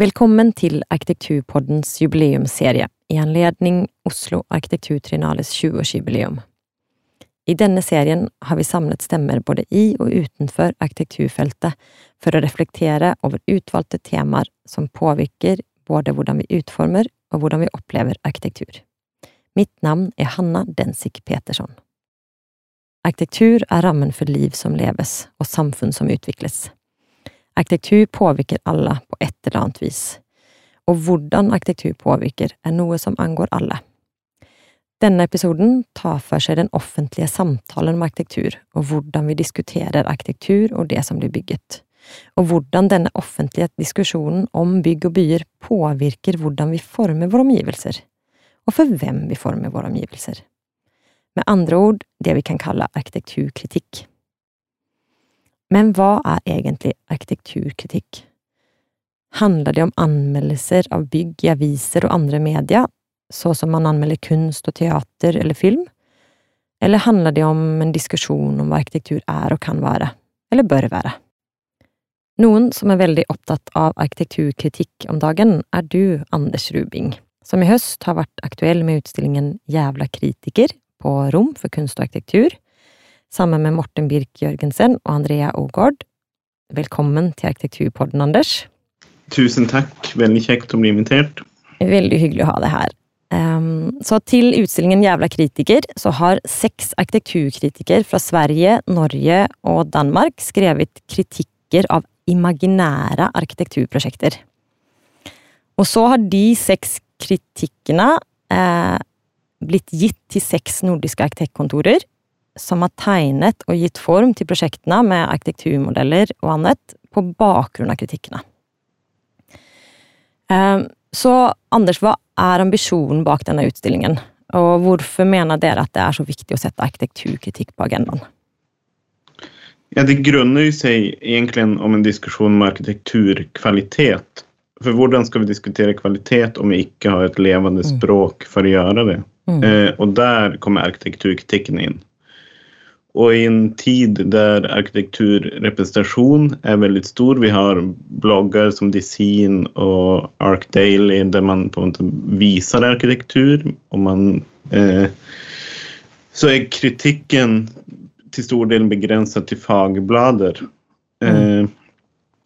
Velkommen til Arkitekturpoddens jubileumsserie i anledning Oslo Arkitekturtrinales 20-årsjubileum. I denne serien har vi samlet stemmer både i og utenfor arkitekturfeltet for å reflektere over utvalgte temaer som påvirker både hvordan vi utformer og hvordan vi opplever arkitektur. Mitt navn er Hanna Densik Petersson. Arkitektur er rammen for liv som leves og samfunn som utvikles. Arkitektur påvirker alle på et eller annet vis, og hvordan arkitektur påvirker, er noe som angår alle. Denne episoden tar for seg den offentlige samtalen om arkitektur, og hvordan vi diskuterer arkitektur og det som blir bygget, og hvordan denne offentlige diskusjonen om bygg og byer påvirker hvordan vi former våre omgivelser, og for hvem vi former våre omgivelser. Med andre ord det vi kan kalle arkitekturkritikk. Men hva er egentlig arkitekturkritikk? Handler det om anmeldelser av bygg i aviser og andre medier, så som man anmelder kunst og teater eller film? Eller handler det om en diskusjon om hva arkitektur er og kan være, eller bør være? Noen som er veldig opptatt av arkitekturkritikk om dagen, er du, Anders Rubing, som i høst har vært aktuell med utstillingen Jævla kritiker på Rom for kunst og arkitektur, sammen med Morten Birk Jørgensen og Andrea Aagaard. Velkommen til Arkitekturpodden, Anders. Tusen takk. Veldig kjekt å bli invitert. Veldig hyggelig å ha deg her. Um, så til utstillingen Jævla kritiker så har seks arkitekturkritikere fra Sverige, Norge og Danmark skrevet kritikker av imaginære arkitekturprosjekter. Og så har de seks kritikkene eh, blitt gitt til seks nordiske arkitektkontorer, som har tegnet og gitt form til prosjektene med arkitekturmodeller og annet på bakgrunn av kritikkene. Ehm, så Anders, hva er ambisjonen bak denne utstillingen, og hvorfor mener dere at det er så viktig å sette arkitekturkritikk på agendaen? Ja, Det grunner seg egentlig om en diskusjon om arkitekturkvalitet. For hvordan skal vi diskutere kvalitet om vi ikke har et levende mm. språk for å gjøre det? Mm. Eh, og der kommer arkitekturkritikken inn. Og i en tid der arkitekturrepresentasjon er veldig stor, vi har blogger som Design og Arc Daily der man på en måte viser arkitektur, og man eh, Så er kritikken til stor del begrenset til fagblader. Mm. Eh,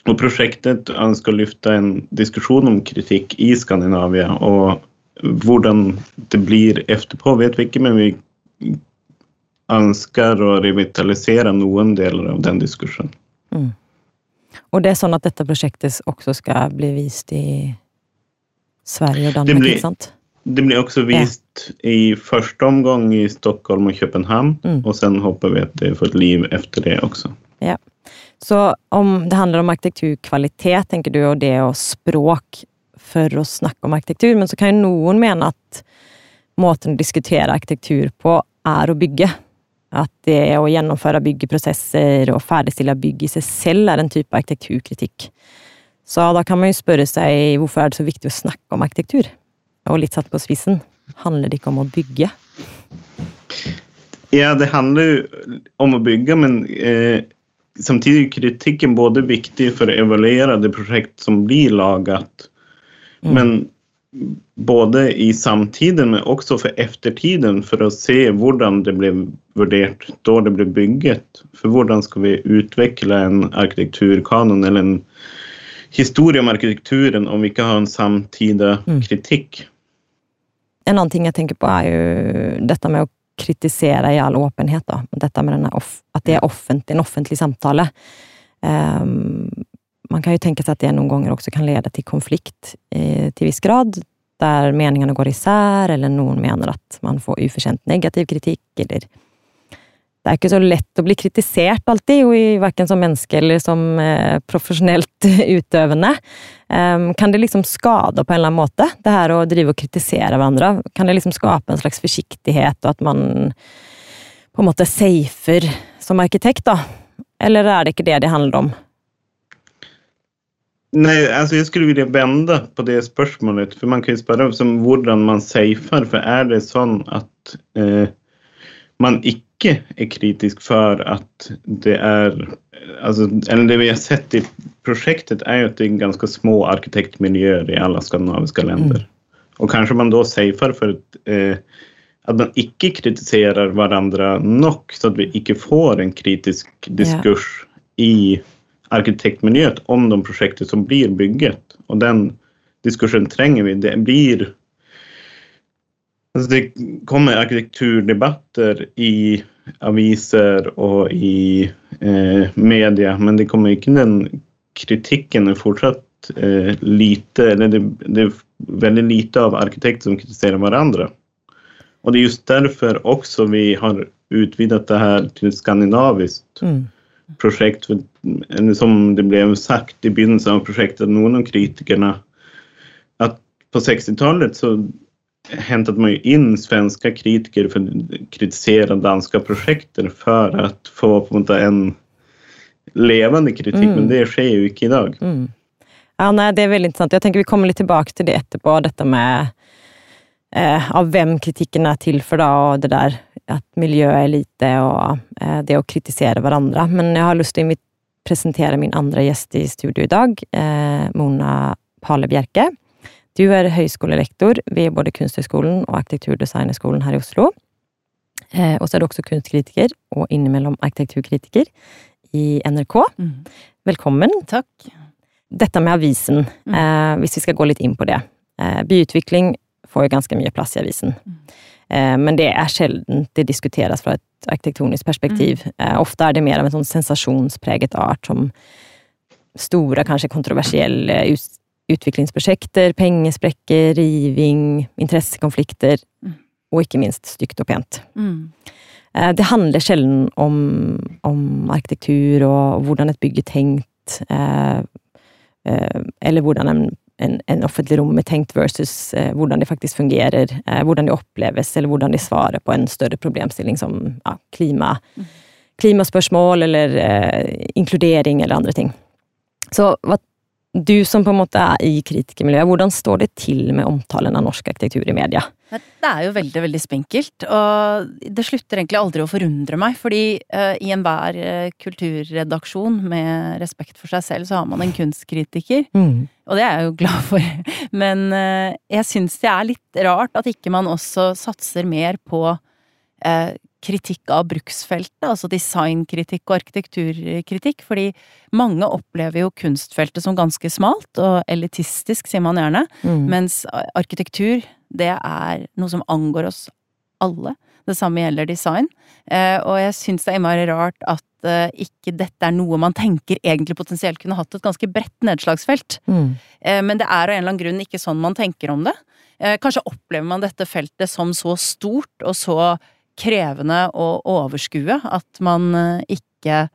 og prosjektet ønsker å løfte en diskusjon om kritikk i Skandinavia. og hvordan det blir etterpå, vet vi ikke, men vi ønsker å revitalisere noen deler av den diskusjonen. Mm. Og det er sånn at dette prosjektet også skal bli vist i Sverige og Danmark, blir, ikke sant? Det blir også vist ja. i første omgang i Stockholm og København, mm. og så håper vi at det får et liv etter det også. Ja. Så om det handler om arkitekturkvalitet, tenker du, og det og språk, for å snakke om arkitektur, men så kan jo noen mene at måten å diskutere arkitektur på er å bygge. At det å gjennomføre byggeprosesser og ferdigstille bygg i seg selv er en type arkitekturkritikk. Så da kan man jo spørre seg hvorfor er det så viktig å snakke om arkitektur? Og litt satt på spissen, handler det ikke om å bygge? Ja, det handler jo om å bygge, men eh, samtidig er kritikken både viktig for å evaluere det prosjekt som blir laget, Mm. Men både i samtiden, men også for eftertiden, for å se hvordan det ble vurdert da det ble bygget. For hvordan skal vi utvikle en arkitekturkanon eller en historie om arkitekturen om vi ikke har en samtida mm. kritikk? En annen ting jeg tenker på, er jo dette med å kritisere i all åpenhet. Da. Dette med at det er offentlig, en offentlig samtale. Um, man kan jo tenke seg at det noen ganger også kan lede til konflikt eh, til viss grad, der meningene går især, eller noen mener at man får ufortjent negativ kritikk, eller Det er ikke så lett å bli kritisert alltid, verken som menneske eller som eh, profesjonelt utøvende. Um, kan det liksom skade på en eller annen måte, det her å drive og kritisere hverandre? Kan det liksom skape en slags forsiktighet, og at man på en måte safer som arkitekt, da? Eller er det ikke det det handler om? Nei, altså jeg skulle ville vende på det spørsmålet. For man kan jo spørre om hvordan man safer. For er det sånn at eh, man ikke ikke er kritisk for at det er altså, Eller det vi har sett i prosjektet, er jo at det er ganske små arkitektmiljøer i alle skandinaviske länder. Mm. Og kanskje man da safer for at, eh, at man ikke kritiserer hverandre nok, så at vi ikke får en kritisk diskurs yeah. i arkitektmiljøet om de prosjektene som blir bygget. Og den diskursen trenger vi. Det blir Altså det kommer arkitekturdebatter i aviser og i eh, media, men det kommer ikke den kritikken er fortsatt eh, lite Eller det, det, er veldig lite av arkitekter som kritiserer hverandre. Og det er just derfor også vi har utvidet det her til et skandinavisk mm. prosjekt. Som det ble sagt i begynnelsen av prosjektet, noen av kritikerne at på 60-tallet så hentet man ju in svenska kritiker för att kritisera danska projekter för att få på en, måte, en levende kritikk, mm. men det skjer jo ikke i dag. Mm. Ja, nei, Det er veldig interessant. Jeg tenker Vi kommer litt tilbake til det etterpå, dette med eh, av hvem kritikken er til for, da, og det der at miljøet er lite, og eh, det å kritisere hverandre. Men jeg har lyst til å presentere min andre gjest i studio i dag, eh, Mona Pale Bjerke. Du er høyskolelektor ved både Kunsthøgskolen og Arkitekturdesignerskolen her i Oslo. Eh, og så er du også kunstkritiker og innimellom arkitekturkritiker i NRK. Mm. Velkommen. Takk. Dette med avisen, mm. eh, hvis vi skal gå litt inn på det. Eh, byutvikling får jo ganske mye plass i avisen. Mm. Eh, men det er sjelden det diskuteres fra et arkitektonisk perspektiv. Mm. Eh, ofte er det mer av en sånn sensasjonspreget art som store, kanskje kontroversielle utviklingsprosjekter, pengesprekker, riving, interessekonflikter mm. og ikke minst stygt og pent. Mm. Eh, det handler sjelden om, om, arkitektur og hvordan et bygg er tenkt, eh, eh, eller hvordan en, en, en, offentlig rom er tenkt versus hvordan det faktisk fungerer, hvordan det oppleves, eller hvordan de svarer på en større problemstilling som ja, klima, mm. klimaspørsmål eller inkludering eller andre ting. Så hva du som på en måte er i kritikermiljøet, hvordan står det til med omtalen av norsk arkitektur i media? Det er jo veldig, veldig spinkelt, og det slutter egentlig aldri å forundre meg, fordi uh, i enhver uh, kulturredaksjon med respekt for seg selv, så har man en kunstkritiker, mm. og det er jeg jo glad for. Men uh, jeg syns det er litt rart at ikke man også satser mer på kritikk av bruksfeltet, altså designkritikk og arkitekturkritikk, fordi mange opplever jo kunstfeltet som ganske smalt og elitistisk, sier man gjerne, mm. mens arkitektur, det er noe som angår oss alle. Det samme gjelder design. Eh, og jeg syns det er innmari rart at eh, ikke dette er noe man tenker egentlig potensielt kunne hatt et ganske bredt nedslagsfelt. Mm. Eh, men det er av en eller annen grunn ikke sånn man tenker om det. Kanskje opplever man dette feltet som så stort og så krevende å overskue at man eh, ikke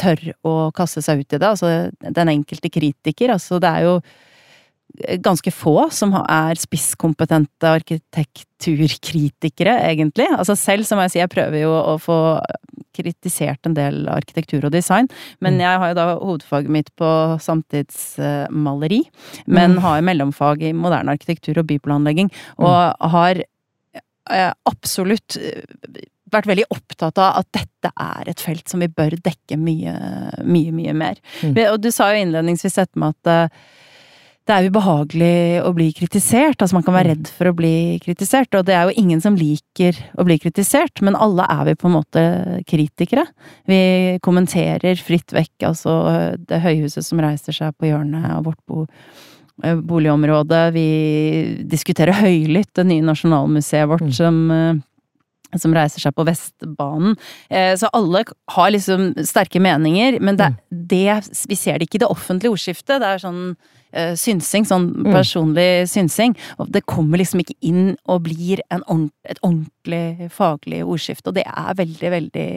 tør å kaste seg ut i det. Altså den enkelte kritiker. Altså det er jo ganske få som er spisskompetente arkitekturkritikere, egentlig. Altså selv så må jeg si, jeg prøver jo å få kritisert en del arkitektur og design, men mm. jeg har jo da hovedfaget mitt på samtidsmaleri, men mm. har mellomfag i moderne arkitektur og byplanlegging, og mm. har Eh, absolutt eh, vært veldig opptatt av at dette er et felt som vi bør dekke mye, mye, mye mer. Mm. Og du sa jo innledningsvis dette med at eh, det er ubehagelig å bli kritisert. Altså man kan være mm. redd for å bli kritisert, og det er jo ingen som liker å bli kritisert, men alle er vi på en måte kritikere. Vi kommenterer fritt vekk, altså det høyhuset som reiser seg på hjørnet av vårt bo Eh, boligområdet. Vi diskuterer høylytt det nye nasjonalmuseet vårt mm. som eh, som reiser seg på Vestbanen. Eh, så alle har liksom sterke meninger, men det, mm. det, vi ser det ikke i det offentlige ordskiftet. Det er sånn uh, synsing, sånn mm. personlig mm. synsing. Og det kommer liksom ikke inn og blir ordent, et ordentlig faglig ordskifte, og det er veldig, veldig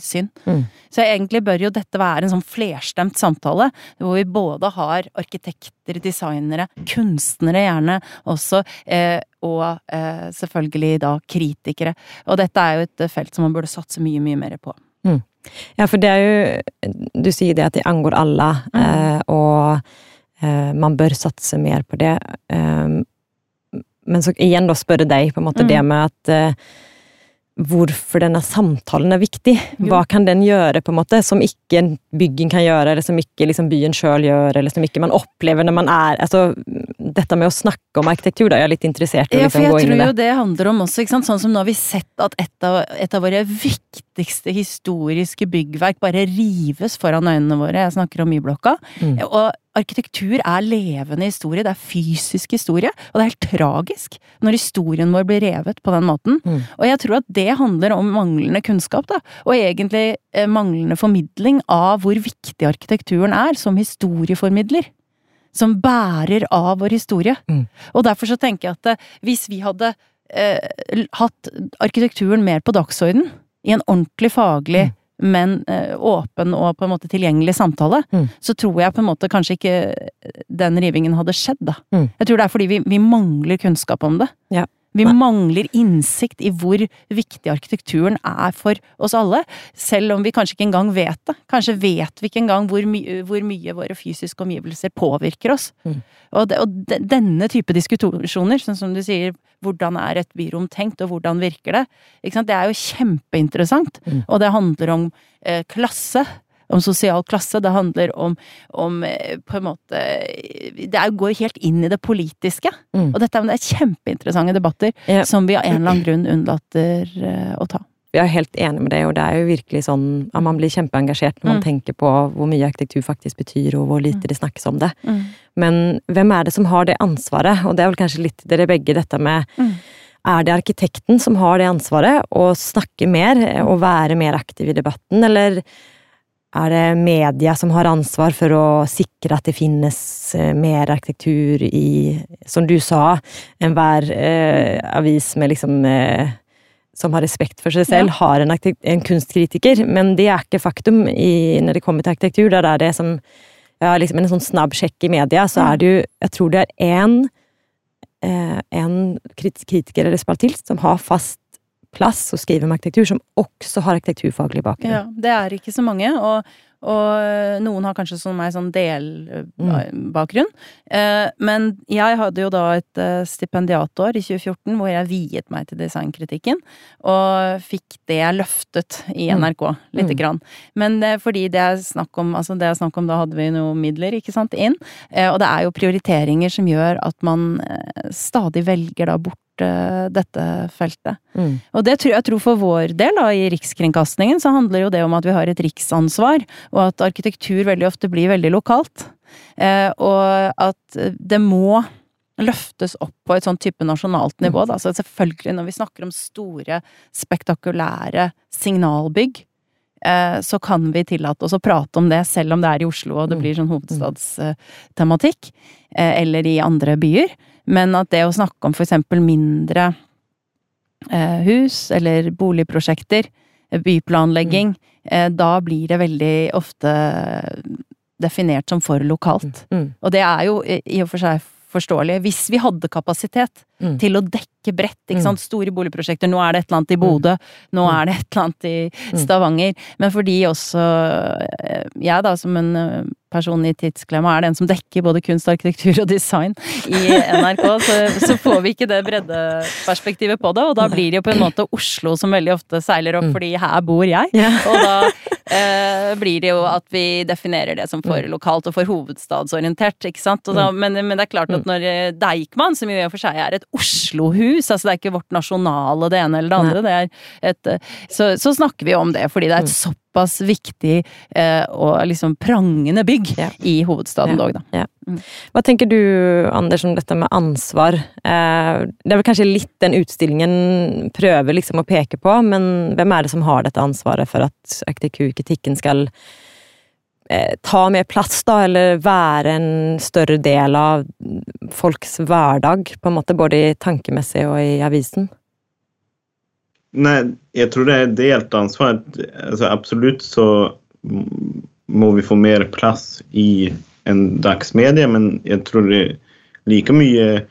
synd. Mm. Så egentlig bør jo dette være en sånn flerstemt samtale, hvor vi både har arkitekter, designere, kunstnere gjerne også, eh, og eh, selvfølgelig da kritikere. Og dette er jo et felt som man burde satse mye, mye mer på. Mm. Ja, for det er jo Du sier det at det angår alle, mm. eh, og Eh, man bør satse mer på det. Eh, men så igjen da spørre deg, på en måte, mm. det med at eh, hvorfor denne samtalen er viktig. Hva kan den gjøre på en måte, som ikke byggen kan gjøre, eller som ikke liksom, byen sjøl gjør, eller som ikke man opplever når man er altså, Dette med å snakke om arkitektur, da, jeg er litt interessert i å liksom, ja, gå inn i det. Jeg tror jo det handler om også, sånn som nå har vi sett at et av, et av våre viktigste historiske byggverk bare rives foran øynene våre. Jeg snakker om Y-blokka. Mm. Og arkitektur er levende historie, det er fysisk historie, og det er helt tragisk når historien vår blir revet på den måten. Mm. Og jeg tror at det handler om manglende kunnskap, da, og egentlig eh, manglende formidling av hvor viktig arkitekturen er som historieformidler. Som bærer av vår historie. Mm. Og derfor så tenker jeg at eh, hvis vi hadde eh, hatt arkitekturen mer på dagsorden, i en ordentlig faglig mm men eh, åpen og på en måte tilgjengelig samtale, mm. så tror jeg på en måte kanskje ikke den rivingen hadde skjedd, da. Mm. Jeg tror det er fordi vi, vi mangler kunnskap om det. Ja. Vi Nei. mangler innsikt i hvor viktig arkitekturen er for oss alle, selv om vi kanskje ikke engang vet det. Kanskje vet vi ikke engang hvor, my hvor mye våre fysiske omgivelser påvirker oss. Mm. Og, de, og de, denne type diskusjoner, sånn som du sier, hvordan er et byrom tenkt, og hvordan virker det, det er jo kjempeinteressant. Mm. Og det handler om eh, klasse om sosial klasse, det handler om, om eh, på en måte Det går helt inn i det politiske. Mm. Og dette er kjempeinteressante debatter ja. som vi av en eller annen grunn unnlater eh, å ta. Vi er helt enige med det, og det er jo virkelig sånn at man blir kjempeengasjert når man mm. tenker på hvor mye arkitektur faktisk betyr, og hvor lite mm. det snakkes om det. Mm. Men hvem er det som har det ansvaret? Og det er vel kanskje litt dere begge, dette med mm. Er det arkitekten som har det ansvaret, å snakke mer og være mer aktiv i debatten, eller er det media som har ansvar for å sikre at det finnes eh, mer arkitektur i, som du sa, enhver eh, avis med liksom eh, som har respekt for seg selv, ja. har en, en, kunstkritiker, men det er ikke faktum i, når det kommer til arkitektur. Der er det som ja, liksom en sånn snabb sjekk i media, så er det jo Jeg tror det er én eh, en kritiker eller spaltist som har fast plass å skrive om arkitektur, som også har arkitekturfaglig bakgrunn. Ja, det er ikke så mange, og, og noen har kanskje som meg sånn delbakgrunn. Mm. Eh, men jeg hadde jo da et eh, stipendiatår i 2014 hvor jeg viet meg til designkritikken, og fikk det løftet i mm. NRK lite mm. grann. Men fordi det er snakk om, altså det er snakk om, da hadde vi noen midler, ikke sant, inn, og det er jo prioriteringer som gjør at man stadig velger da bort Eh, dette feltet. Mm. Og det tror jeg tror for vår del, da, i Rikskringkastingen, så handler jo det om at vi har et riksansvar, og at arkitektur veldig ofte blir veldig lokalt. Eh, og at det må løftes opp på et sånn type nasjonalt nivå. Da. Så selvfølgelig, når vi snakker om store, spektakulære signalbygg, eh, så kan vi tillate oss å prate om det, selv om det er i Oslo og det mm. blir sånn hovedstadstematikk, eh, eller i andre byer. Men at det å snakke om eksempel mindre eh, hus eller boligprosjekter, eh, byplanlegging, mm. eh, da blir det veldig ofte definert som for lokalt. Mm. Mm. Og det er jo i og for seg forståelig. Hvis vi hadde kapasitet mm. til å dekke bredt, ikke mm. sant, store boligprosjekter, nå er det et eller annet i mm. Bodø, nå er det et eller annet i Stavanger, men fordi også eh, jeg, da, som en person i Tidsklemma er den som dekker både kunst, arkitektur og design i NRK, så, så får vi ikke det breddeperspektivet på det. Og da blir det jo på en måte Oslo som veldig ofte seiler opp, mm. fordi her bor jeg. Og da eh, blir det jo at vi definerer det som for mm. lokalt og for hovedstadsorientert, ikke sant. Da, mm. men, men, det er klart at når eh, Deichman, som jo i og for seg er et Oslo-hus, altså det er ikke vårt nasjonale det ene eller det andre, det er et eh, så, så snakker vi om det fordi det er et såpass såpass viktig eh, og liksom prangende bygg ja. i hovedstaden dog, da. Ja. Mm. Hva tenker du, Anders, om dette med ansvar? Eh, det er vel kanskje litt den utstillingen prøver liksom å peke på, men hvem er det som har dette ansvaret for at arkitekturkritikken skal eh, ta mer plass, da, eller være en større del av folks hverdag, på en måte, både i tankemessig og i avisen? Nei, jeg tror det er delt ansvar. Altså, absolutt så må vi få mer plass i en dagsmedie, men jeg tror det er like mye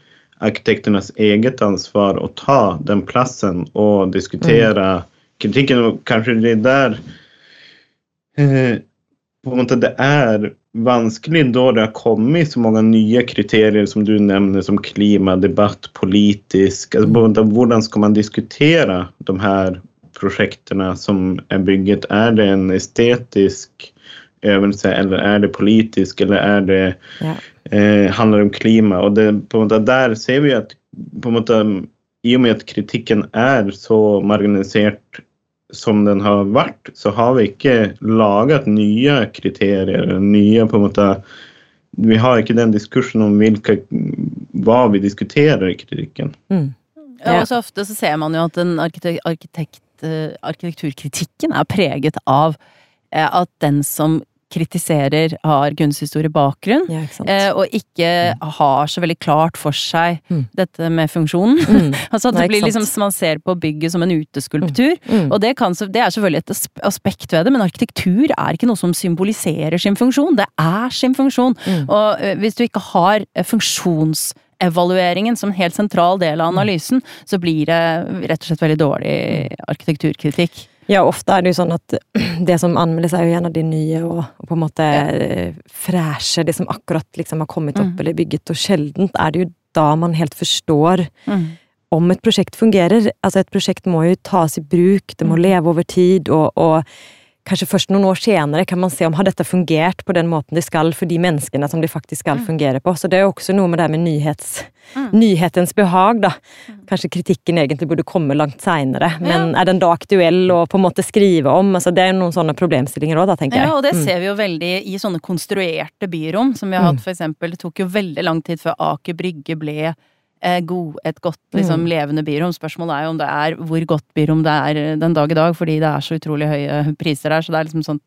arkitektenes eget ansvar å ta den plassen og diskutere mm. kritikken. Og kanskje det er der eh, på en måte det er vanskelig da det har kommet så mange nye kriterier som du nevner, som klima, debatt, politisk. Altså, hvordan skal man diskutere de her prosjektene som er bygget, Er det en estetisk øvelse, eller er det politisk, eller er det Ja. eh, handler om klima? Og det, på en måte, der ser vi at på en måte, i og med at kritikken er så marginalisert som den har vært, så har vi ikke laget nye kriterier, nye på en måte Vi har ikke den diskursen om hvilke, hva vi diskuterer i kritikken. Mm. Ja, og så ofte så ser man jo at den arkitekt, arkitekt, eh, arkitekturkritikken er preget av eh, at den som kritiserer, har kunsthistoriebakgrunn. Ja, ikke eh, Og ikke har så veldig klart for seg Mm. dette med funksjonen. Mm. altså at det blir liksom. Man ser på bygget som en uteskulptur. Mm. Og det, kan, det er selvfølgelig et aspekt ved det, men arkitektur er ikke noe som symboliserer sin funksjon. Det er sin funksjon. Mm. Og eh, hvis du ikke har funksjons funksjonsevalueringen som en helt sentral del Mm. av analysen, så blir det rett og slett veldig dårlig arkitekturkritikk. Ja, ofte er det jo sånn at det som anmeldes er jo gjerne de nye og, og på en måte ja. freshe, det som akkurat liksom har kommet opp Mm. eller bygget, og sjeldent er det jo da man helt forstår Mm. om et prosjekt fungerer. Altså et prosjekt må jo tas i bruk, det må Mm. leve over tid, og, og kanskje først noen år senere kan man se om har dette fungert på den måten de skal for de menneskene som de faktisk skal Mm. fungere på. Så det er jo også noe med det med nyhets, Mm. nyhetens behag, da. Kanskje kritikken egentlig burde komme langt seinere, men er den da aktuell å på en måte skrive om? Altså det er jo noen sånne problemstillinger òg, da, tenker jeg. Ja, og det Mm. ser vi jo veldig i sånne konstruerte byrom, som vi har hatt for eksempel. Det tok jo veldig lang tid før Aker Brygge ble god, et godt liksom, Mm. levende byrom. Spørsmålet er jo om det er hvor godt byrom det er eh, den dag i dag, fordi det er så utrolig høye priser her. Så det er liksom sånt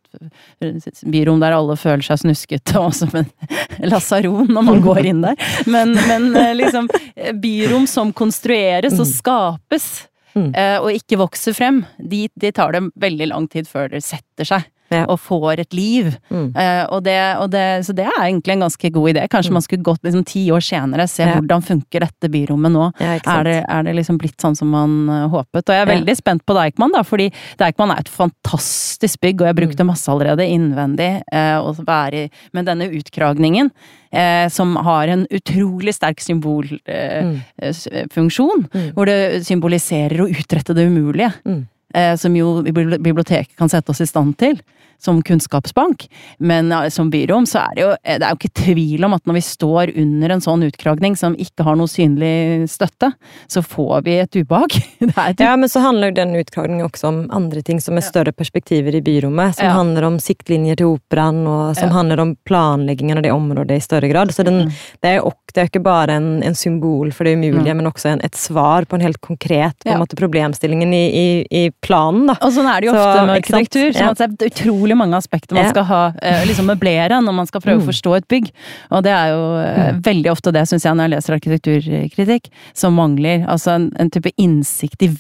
eh, byrom der alle føler seg snusket og som en lasaron når man går inn der. Men, men eh, liksom eh, byrom som konstrueres og skapes. Mm. eh, Og ikke vokser frem, de, de tar det veldig lang tid før det setter seg Ja. og får et liv. Mm. Uh, og det, og det, så det er egentlig en ganske god idé. Kanskje man skulle gått liksom ti år senere, se Ja. hvordan funker dette byrommet nå. Ja. Er det, er det liksom blitt sånn som man eh, håpet? Og jeg er veldig spent på Deichman, da, fordi Deichman er et fantastisk bygg, og jeg Mm. brukte masse allerede innvendig. Uh, være Men denne utkragningen, eh, som har en utrolig sterk Mm. symbolfunksjon, Mm. hvor det symboliserer å utrette det umulige Mm. eh, som jo biblioteket kan sette oss i stand til, som kunnskapsbank. Men eh, som byrom så er det jo eh, Det er jo ikke tvil om at når vi står under en sånn utkragning som ikke har noe synlig støtte, så får vi et ubehag. Ja, men så handler jo den utkragningen også om andre ting som er større perspektiver i byrommet. Som Ja. handler om siktlinjer til operaen, og som Ja. handler om planleggingen av det området i større grad. Så den, Mm. det er jo det er ikke bare en, en symbol for det umulige, men også en, et svar på en helt konkret på en måte, problemstillingen i, i, i planen. da. Og sånn er det jo Så, ofte med arkitektur. Sånn at det er utrolig mange aspekter man Ja. skal ha, eh, liksom møblere når man skal prøve Mm. å forstå et bygg. Og det er jo eh, veldig ofte det, syns jeg, når jeg leser arkitekturkritikk, som mangler. Altså en, en type innsikt i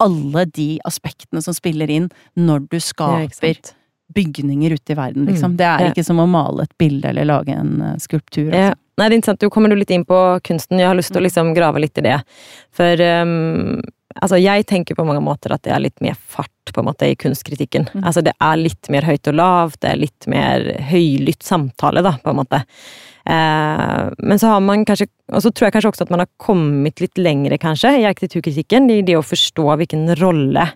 alle de aspektene som spiller inn når du skaper bygninger ute i verden, liksom. Mm. Det er Ja. ikke som å male et bilde eller lage en eh, skulptur. Ja. Altså. Nei, det er interessant. Du kommer du litt inn på kunsten. Jeg har lyst til å liksom grave litt i det. For um, altså, jeg tenker på mange måter at det er litt mer fart på en måte i kunstkritikken. Mm. Altså, det er litt mer høyt og lavt, det er litt mer høylytt samtale, da, på en måte. Eh, men så har man kanskje Og så tror jeg kanskje også at man har kommet litt lengre, kanskje, i arkitekturkritikken, i det å forstå hvilken rolle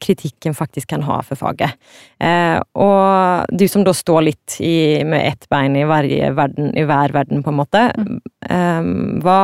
kritikken faktisk kan ha for faget. Eh, og du som da står litt i, med ett bein i, verden, i hver verden, på en måte. Eh, hva,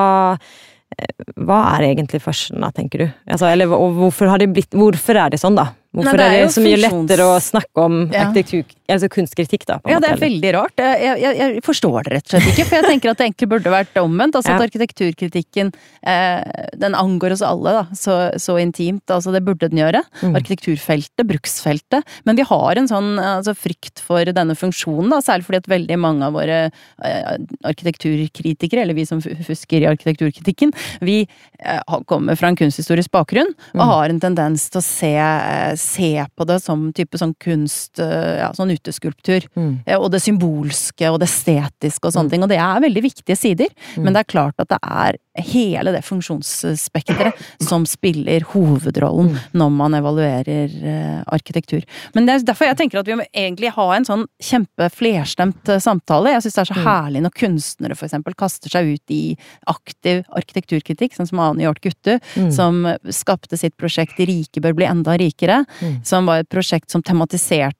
hva er egentlig forskjellen, da, tenker du? Altså, eller, og hvorfor, blitt, hvorfor er det sånn, da? Hvorfor Nei, det er er det så mye lettere å snakke om Ja. arkitektur, altså kunstkritikk, da? Ja, det er veldig rart. Jeg, jeg, jeg forstår det rett og slett ikke, for jeg tenker at det egentlig burde vært omvendt. Altså at arkitekturkritikken, eh, den angår oss alle da, så, så intimt. Altså det burde den gjøre. Mm. Arkitekturfeltet, bruksfeltet. Men vi har en sånn altså, frykt for denne funksjonen, da, særlig fordi at veldig mange av våre eh, arkitekturkritikere, eller vi som fusker i arkitekturkritikken, vi eh, kommer fra en kunsthistorisk bakgrunn og Mm. har en tendens til å se, eh, se på det som type sånn kunst, eh, ja, sånn uteskulptur. Mm. Eh, Og det symbolske og det estetiske og sånne Mm. ting. Og det er veldig viktige sider. Mm. Men det er klart at det er hele det funksjonsspekteret som spiller hovedrollen når man evaluerer eh, arkitektur. Men det er derfor jeg tenker at vi må egentlig ha en sånn kjempeflerstemt eh, samtale. Jeg syns det er så Mm. herlig når kunstnere for eksempel kaster seg ut i aktiv arkitekturkritikk, sånn som Ane Hjort Guttu, Mm. som skapte sitt prosjekt 'De rike bør bli enda rikere', Mm. som var et prosjekt som tematiserte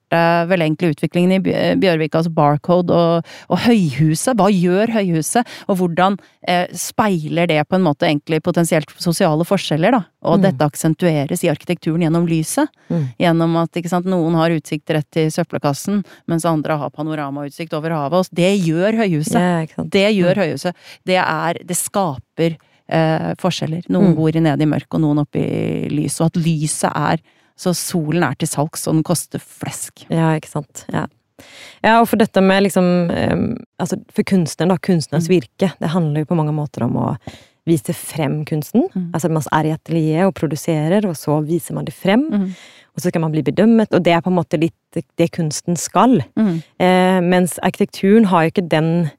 vel egentlig utviklingen i Bj- Bjørvika, altså Barcode og, og Høyhuset. Hva gjør Høyhuset, og hvordan eh, speiler det på en måte egentlig potensielt sosiale forskjeller, da? Og Mm. dette aksentueres i arkitekturen gjennom lyset. Mm. Gjennom at ikke sant, noen har utsikt rett til søppelkassen, mens andre har panoramautsikt over havet. Og det gjør Høyhuset. Ja. Det gjør Høyhuset. Det er Det skaper eh, forskjeller. Noen Mm. bor nede i mørket, og noen oppe i lyset. Og at lyset er Så solen er til salgs, og den koster flesk. Ja, ikke sant. Ja. Ja, og for dette med liksom Altså, for kunstneren, da. Kunstnerens Mm. virke. Det handler jo på mange måter om å vise frem kunsten. Mm. Altså man er i atelier og produserer, og så viser man det frem. Mm. Og så skal man bli bedømmet, og det er på en måte litt det kunsten skal. Mm. Eh, mens arkitekturen har jo ikke den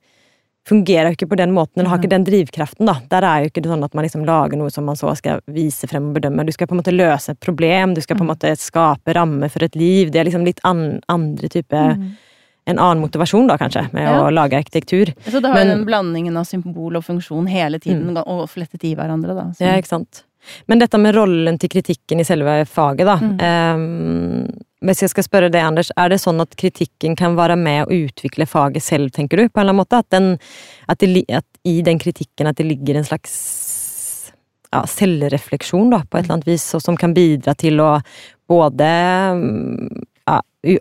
Fungerer jo ikke på den måten, eller har ikke den drivkraften, da. Der er jo ikke det sånn at man liksom lager noe som man så skal vise frem og bedømme. Du skal på en måte løse et problem, du skal på en måte skape rammer for et liv. Det er liksom litt an, andre type Mm. En annen motivasjon, da, kanskje, med Ja. å lage arkitektur. Så det har Men- den blandingen av symbol og funksjon hele tiden, og flettet i hverandre, da. Så- Ja, ikke sant. Men dette med rollen til kritikken i selve faget, da. Mm. Um, hvis jeg skal spørre deg, Anders, er det sånn at kritikken kan være med å utvikle faget selv, tenker du? På en eller annen måte? At, den, at, det, at i den kritikken at det ligger en slags ja, selvrefleksjon, da, på et eller annet vis, og som kan bidra til å både mm, u-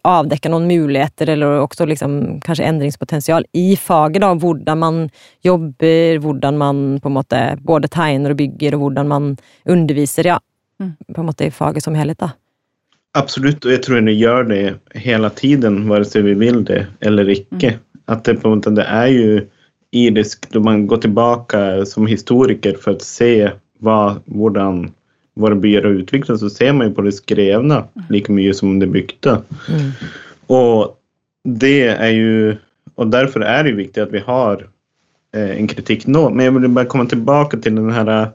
avdekke noen muligheter, eller også liksom kanskje endringspotensial i faget, da. Hvordan man jobber, hvordan man på en måte både tegner og bygger, og hvordan man underviser, ja. Mm. På en måte i faget som helhet, da. Absolutt, og jeg tror det gjør det hele tiden, vare vi vil det eller ikke. At det på en måte det er jo irisk når man går tilbake som historiker for å se hva, hvordan våre byer har utviklet, så ser man jo på det skrevne like mye som det bygde. Mm. Og det er jo Og derfor er det viktig at vi har eh, en kritikk nå. Men jeg vil bare komme tilbake til den her eh,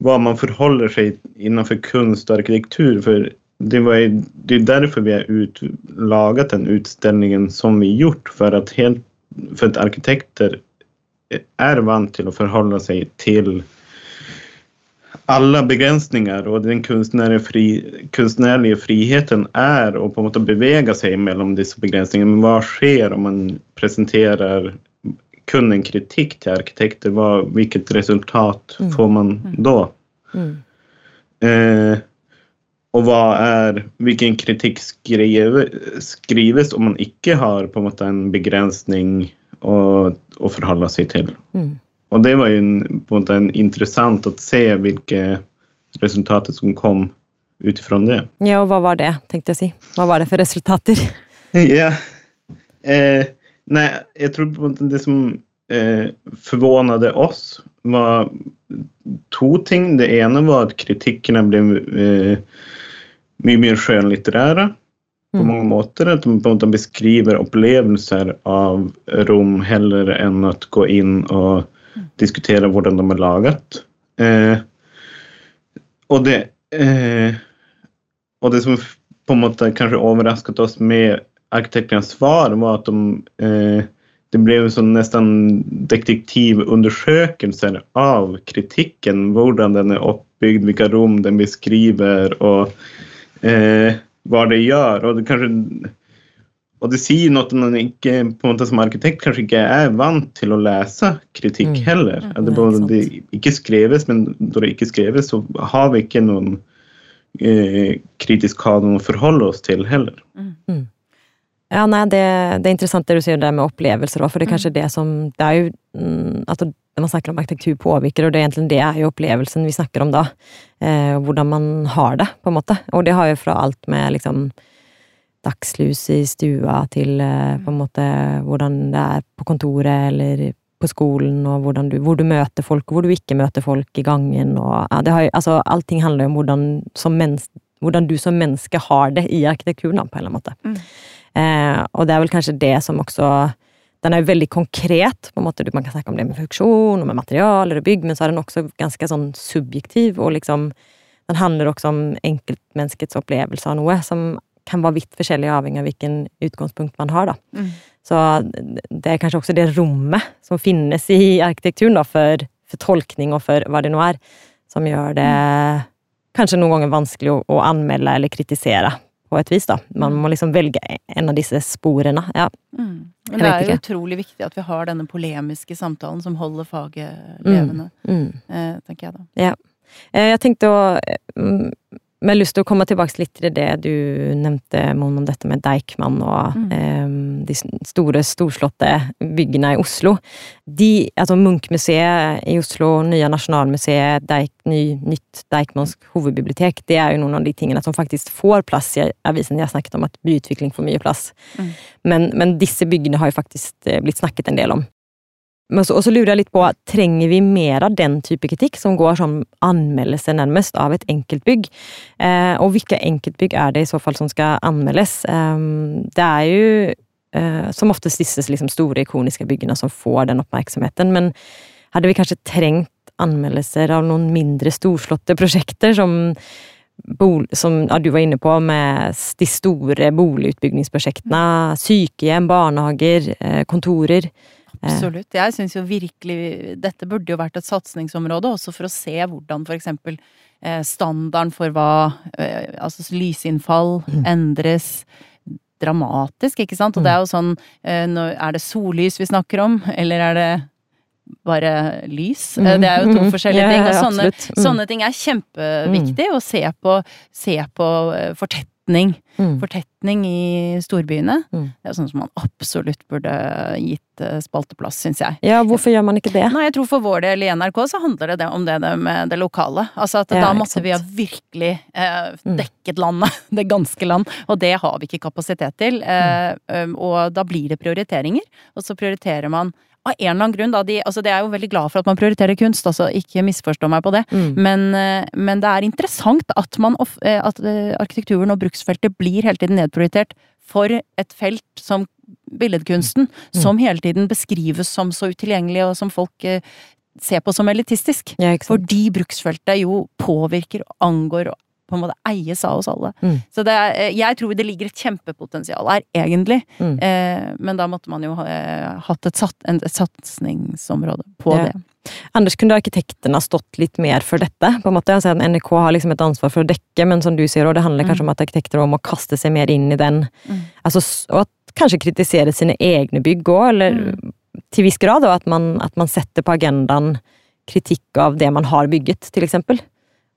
hva man forholder seg innenfor kunst og arkitektur. For det, var, jo- det er derfor vi har ut, laget den utstillingen som vi har gjort. For at, helt, for at arkitekter er vant til å forholde seg til alle begrensninger, og den fri, kunstnerlige friheten er å på en måte bevege seg mellom disse begrensningene. Men hva skjer om man presenterer kun en kritikk til arkitekter? Hva, hvilket resultat Mm. får man da? Mm. Eh, og hva er, hvilken kritikk skrive, skrives om man ikke har på en måte en begrensning å, å forholde seg til? Mm. Og det var jo en, på en måte en interessant å se hvilke resultater som kom ut ifrån det. Ja, og hva var det, tenkte jeg å si. Hva var det for resultater? Ja. Eh, nei, jeg tror på en måte det som eh, forvånet oss, var to ting. Det ene var at kritikkene ble eh, mye mer skjønnlitterære på Mm. mange måter. At de måte beskriver opplevelser av rom heller enn å gå inn og diskutere hvordan de er laget. Eh, og det eh, og det som på en måte kanskje overrasket oss med arkitektenes svar, var at de eh, det ble jo sånn nesten detektivundersøkelser av kritikken. Hvordan den er oppbygd, hvilke rom den beskriver, og eh, hva det gjør. Og det, kanskje, og det sier noe når man ikke, på en måte som arkitekt kanskje ikke er vant til å lese kritikk Mm. heller. Det, Nei, både, sant. det ikke skreves, men når det ikke skreves, så har vi ikke noen eh, kritisk kanon å forholde oss til heller. Ja, nei, det, det er interessant det du sier der med opplevelser òg, for det er Mm. kanskje det som Det er jo mm, at når man snakker om arkitektur påvirker, og det er egentlig det er jo opplevelsen vi snakker om da. Eh, hvordan man har det, på en måte. Og det har jo fra alt med liksom dagslys i stua til eh, på en måte hvordan det er på kontoret eller på skolen, og du, hvor du møter folk, og hvor du ikke møter folk i gangen, og ja, det har Altså, allting handler jo om hvordan, som mennes, hvordan du som menneske har det i arkitekturen, da, på en eller annen måte. Mm. Eh, og det er vel kanskje det som også den er jo veldig konkret. på en måte Man kan snakke om det med funksjon og med materialer og bygg, men så er den også ganske sånn subjektiv. og liksom Den handler også om enkeltmenneskets opplevelse av noe, som kan være vidt forskjellig avhengig av hvilken utgangspunkt man har. Mm. Så det er kanskje også det rommet som finnes i arkitekturen da, for, for tolkning og for hva det nå er, som gjør det kanskje noen ganger vanskelig å, å anmelde eller kritisere på et vis. da. Man må liksom velge en av disse sporene. ja. Mm. Men det er jo utrolig viktig at vi har denne polemiske samtalen som holder faget levende, Mm. Mm. tenker jeg da. Ja. Eh, Jeg tenkte å mm, Men jeg har lyst til å komme tilbake litt til det du nevnte, Mon, om dette med Deichman og Mm. eh, de store, storslåtte byggene i Oslo. De, altså Munch-museet i Oslo, nye Nasjonalmuseet, Deik, ny, nytt Deichmansk hovedbibliotek, det er jo noen av de tingene som faktisk får plass i avisen. Jeg har snakket om at byutvikling får mye plass. Mm. Men, men disse byggene har jo faktisk eh, blitt snakket en del om. Så, og så lurer jeg litt på, trenger vi mer av den type kritikk, som går som anmeldelse nærmest av et enkeltbygg? Eh, og hvilke enkeltbygg er det i så fall som skal anmeldes? Eh, det er jo eh, som oftest disse liksom, store, ikoniske byggene som får den oppmerksomheten, men hadde vi kanskje trengt anmeldelser av noen mindre storslåtte prosjekter som bol, som ja, du var inne på, med de store boligutbyggingsprosjektene. Sykehjem, barnehager, eh, kontorer. Absolutt. Jeg syns jo virkelig Dette burde jo vært et satsingsområde, også for å se hvordan for eksempel eh, standarden for hva eh, Altså lysinnfall Mm. endres dramatisk, ikke sant? Og det er jo sånn eh, Er det sollys vi snakker om, eller er det bare lys? Eh, Det er jo to Mhm. forskjellige ting. Og sånne. Mm. sånne ting er kjempeviktig å se på, se på eh, fortetning. Mm. Fortetning i storbyene. Mm. Det er sånn som man absolutt burde gitt eh, spalteplass, syns jeg. Ja, hvorfor gjør man ikke det? Nei, jeg tror for vår del i NRK så handler det om det, det med det lokale. Altså at Ja, da måtte vi ha virkelig eh, Mm. dekket landet. Det ganske land. Og det har vi ikke kapasitet til. Eh, Mm. og da blir det prioriteringer. Og så prioriterer man av en eller annen grunn, da. De, altså det er jo veldig glad for at man prioriterer kunst, altså ikke misforstå meg på det. Mm. Men, eh, men det er interessant at, man, eh, at eh, arkitekturen og bruksfeltet blir hele tiden nedprioritert for et felt som billedkunsten, Mm. som hele tiden beskrives som så utilgjengelig, og som folk ser på som elitistisk. Ja. Fordi bruksfeltet jo påvirker og angår og på en måte eies av oss alle. Mm. Så det er, eh, jeg tror det ligger et kjempepotensial her, egentlig. Mm. Eh, men da måtte man jo ha eh, hatt et, sat, en- et satsingsområde på Ja. det. Anders, kunne arkitektene ha stått litt mer for dette? på en måte? Altså, NRK har liksom et ansvar for å dekke, men som du sier, det handler kanskje om at arkitekter må kaste seg mer inn i den. Mm. Altså, og at kanskje kritisere sine egne bygg òg, eller Mm. til viss grad, og at man, at man setter på agendaen kritikk av det man har bygget, til eksempel.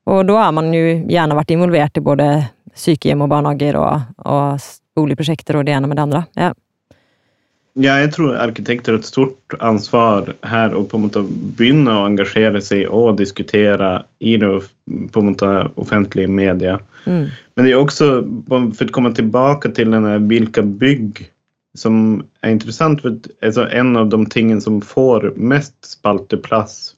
Og da har man jo gjerne vært involvert i både sykehjem og barnehager og, og boligprosjekter og det ene med det andre. Ja. Ja, jeg tror arkitekter har et stort ansvar her å på en måte begynne å engasjere seg og diskutere i det på en måte offentlige media. Mm. Men det er også, for å komme tilbake til denne hvilke bygg som er interessant, for altså, en av de tingene som får mest spalteplass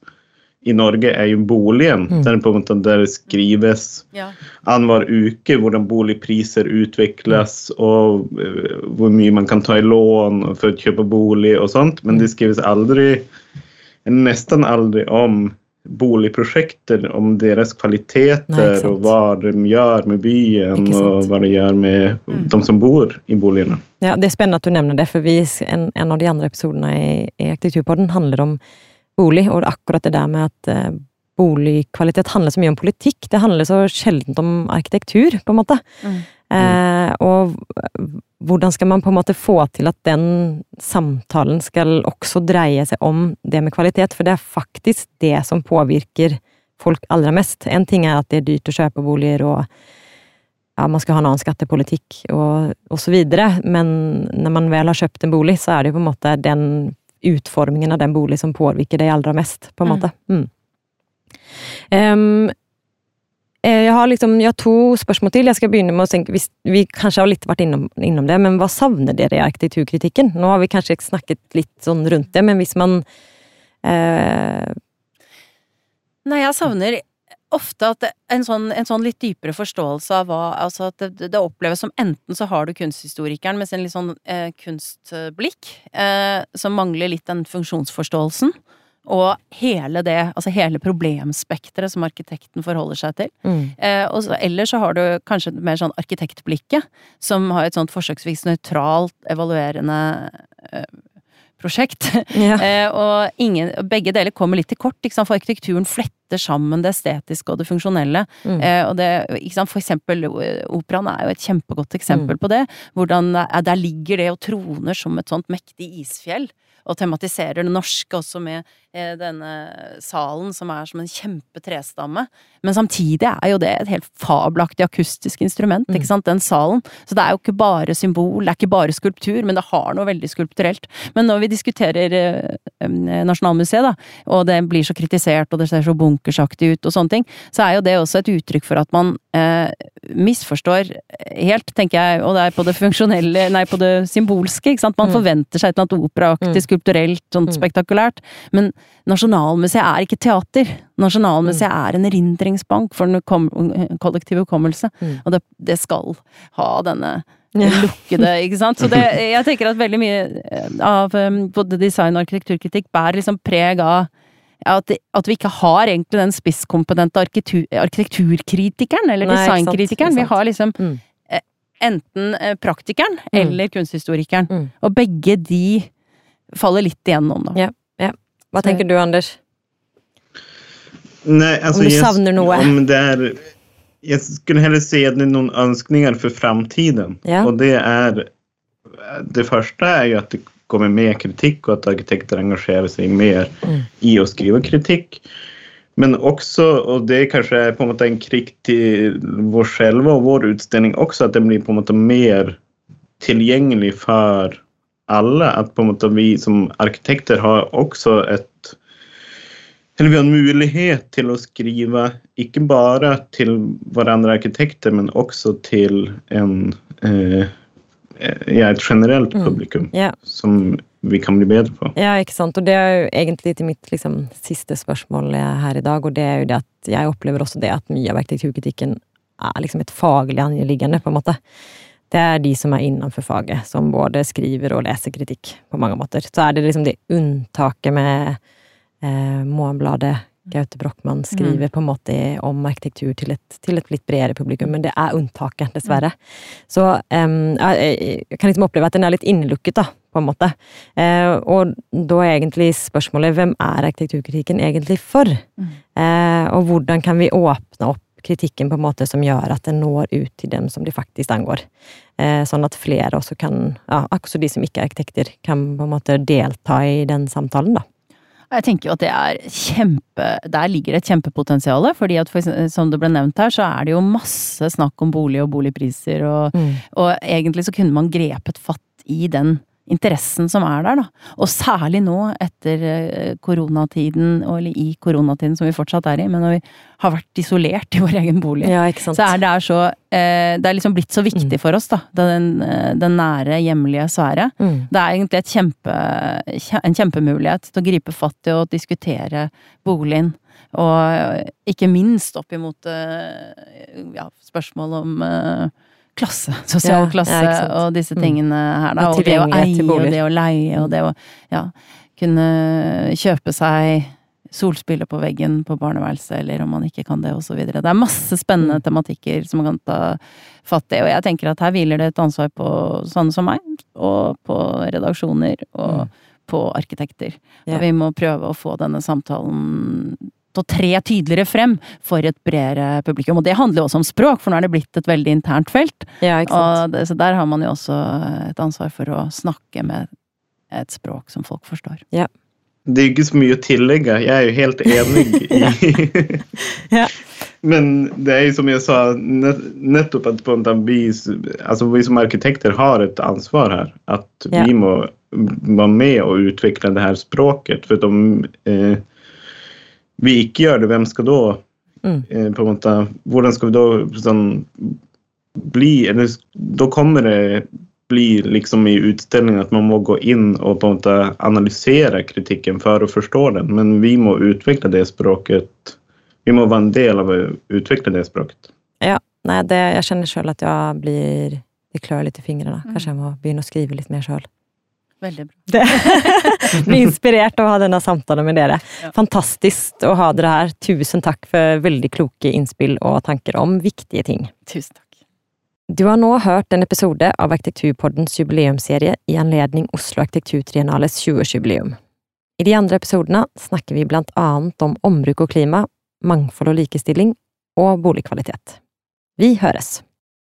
i Norge er jo boligen. Mm. Der, på en måte, der det skrives Ja. annenhver uke hvordan boligpriser utvikles, og eh, hvor mye man kan ta i lån for å kjøpe bolig og sånt. Men det skrives aldri, nesten aldri om boligprosjekter, om deres kvaliteter Nei, og hva de gjør med byen og hva de gjør med Mm. de som bor i boligene. Ja, Det er spennende at du nevner det, for vi, en, en av de andre episodene i, i Arkitekturpodden handler om bolig, og akkurat det der med at eh, boligkvalitet handler så mye om politikk. Det handler så sjelden om arkitektur, på en måte. Mm. Eh, og hvordan skal man på en måte få til at den samtalen skal også dreie seg om det med kvalitet, for det er faktisk det som påvirker folk aller mest. En ting er at det er dyrt å kjøpe boliger, og ja, man skal ha en annen skattepolitikk og, og så videre, men når man vel har kjøpt en bolig, så er det jo på en måte den utformingen av den bolig som påvirker deg aller mest, på en Mm. måte. Mm. Eh, jeg har liksom, jeg har to spørsmål til. Jeg skal begynne med å tenke, hvis, Vi kanskje har litt vært innom, innom det, men hva savner dere i arkitekturkritikken? Nå har vi kanskje snakket litt sånn rundt det, men hvis man eh, Nei, jeg savner ofte at en, sånn, en, sånn, litt dypere forståelse av hva Altså at det, det, oppleves som enten så har du kunsthistorikeren med sin litt sånn eh, kunstblikk, eh, som mangler litt den funksjonsforståelsen. Og hele det, altså hele problemspekteret som arkitekten forholder seg til. Mm. Eh, og så, eller så har du kanskje mer sånn arkitektblikket, som har et sånt forsøksvis nøytralt, evaluerende eh, prosjekt. Ja. eh, og ingen, begge deler kommer litt til kort, for arkitekturen fletter sammen det estetiske og det funksjonelle. Mm. Eh, og det, for eksempel, operaen er jo et kjempegodt eksempel mm. på det. Hvordan der ligger det og troner som et sånt mektig isfjell og tematiserer det norske også med eh, denne salen som er som en kjempe trestamme. Men samtidig er jo det et helt fabelaktig akustisk instrument, ikke mm. sant, den salen. Så det er jo ikke bare symbol, det er ikke bare skulptur, men det har noe veldig skulpturelt. Men når vi diskuterer eh, Nasjonalmuseet, da, og det blir så kritisert, og det ser så bunkersaktig ut og sånne ting, så er jo det også et uttrykk for at man eh, misforstår helt, tenker jeg, og det er på det funksjonelle, nei, på det symbolske, ikke sant. Man mm. forventer seg et eller annet operaaktig, mm skulpturelt, mm. spektakulært. Men Nasjonalmuseet er ikke teater. Nasjonalmuseet mm. er en erindringsbank for den kollektive hukommelse. Mm. Og det, det, skal ha denne ja. lukkede, ikke sant. Så det, jeg tenker at veldig mye eh, av um, både design og arkitekturkritikk bærer liksom preg av at, at, vi ikke har egentlig den spisskompetente arkitekturkritikeren, eller Nei, designkritikeren. Vi har liksom mm. Eh, enten eh, praktikeren mm. eller kunsthistorikeren. Mm. Og begge de faller litt igjennom, da. Ja. Hva tenker du, Anders? Nei, altså, om du savner noe? Om det er Jeg skulle heller si at det er noen ønskninger for framtiden. Ja. Og det er Det første er jo at det kommer mer kritikk, og at arkitekter engasjerer seg mer mm. i å skrive kritikk. Men også, og det er kanskje på en måte en krig til vår selv og vår utstilling også, at den blir på en måte mer tilgjengelig for alle at på en måte vi som arkitekter har også et eller vi har en mulighet til å skrive ikke bare til hverandre arkitekter, men også til en, eh, ja, et generelt mm. publikum mm, yeah. som vi kan bli bedre på. Ja, ikke sant. Og det er jo egentlig til mitt liksom, siste spørsmål her i dag, og det er jo det at jeg opplever også det at mye av arkitekturkritikken er liksom et faglig anliggende, på en måte det er de som er innenfor faget, som både skriver og leser kritikk, på mange måter. Så er det liksom det unntaket med eh, Morgenbladet, Gaute Brochmann skriver mm. på en måte om arkitektur til et, til et, litt bredere publikum, men det er unntaket, dessverre. Så um, jeg, jeg, kan liksom oppleve at den er litt innelukket, da, på en måte. Eh, og da er egentlig spørsmålet hvem er arkitekturkritikken egentlig for? Mm. Eh, og hvordan kan vi åpne opp kritikken på en måte som gjør at den når ut til dem som det faktisk angår. Eh, sånn at flere også kan, ja, også de som ikke er arkitekter, kan på en måte delta i den samtalen, da. Jeg tenker jo at det er kjempe Der ligger det et kjempepotensial. fordi at for, som det ble nevnt her, så er det jo masse snakk om bolig og boligpriser, og, mm. og egentlig så kunne man grepet fatt i den interessen som er der, da. Og særlig nå, etter eh, koronatiden, eller i koronatiden som vi fortsatt er i, men når vi har vært isolert i vår egen bolig, ja, så er det så eh, Det er liksom blitt så viktig mm. for oss, da. Den, eh, den nære, hjemlige sfære. Mm. Det er egentlig kjempe, en kjempemulighet til å gripe fatt i og diskutere boligen. Og ikke minst opp imot ja, spørsmål om klasse, sosial ja, klasse ja, og disse mm. tingene her, da. Og det å eie og det å leie og det å ja, kunne kjøpe seg solspiller på veggen på barneværelset, eller om man ikke kan det, osv. Det er masse spennende mm. tematikker som man kan ta fatt i, og jeg tenker at her hviler det et ansvar på sånne som meg, og på redaksjoner, og mm. på arkitekter. Og vi må prøve å få denne samtalen å tre tydeligere frem for et bredere publikum. Og det handler jo også om språk, for nå er det blitt et veldig internt felt. Ja, det, så der har man jo også et ansvar for å snakke med et språk som folk forstår. Ja. Det er ikke så mye å tillegge. Jeg er jo helt enig i ja. Men det er jo som jeg sa, nettopp at vi, altså vi som arkitekter har et ansvar her. At vi må være med og utvikle det her språket. For de, eh, vi ikke gjør det, hvem skal da mm. eh, på en måte, Hvordan skal vi da sånn, bli eller, Da kommer det bli liksom i utstillingen at man må gå inn og på en måte analysere kritikken for å forstå den, men vi må utvikle det språket vi må være en del av å utvikle det språket. Ja, nei, det, jeg kjenner sjøl at jeg blir Det klør litt i fingrene. Mm. Kanskje jeg må begynne å skrive litt mer sjøl. Veldig bra. Det- Blir inspirert av å ha denne samtalen med dere. Ja. Fantastisk å ha dere her. Tusen takk for veldig kloke innspill og tanker om viktige ting. Tusen takk. Du har nå hørt en episode av Arkitekturpoddens jubileumsserie i anledning Oslo Arkitekturtriennales 20-årsjubileum. I de andre episodene snakker vi blant annet om ombruk og klima, mangfold og likestilling og boligkvalitet. Vi høres!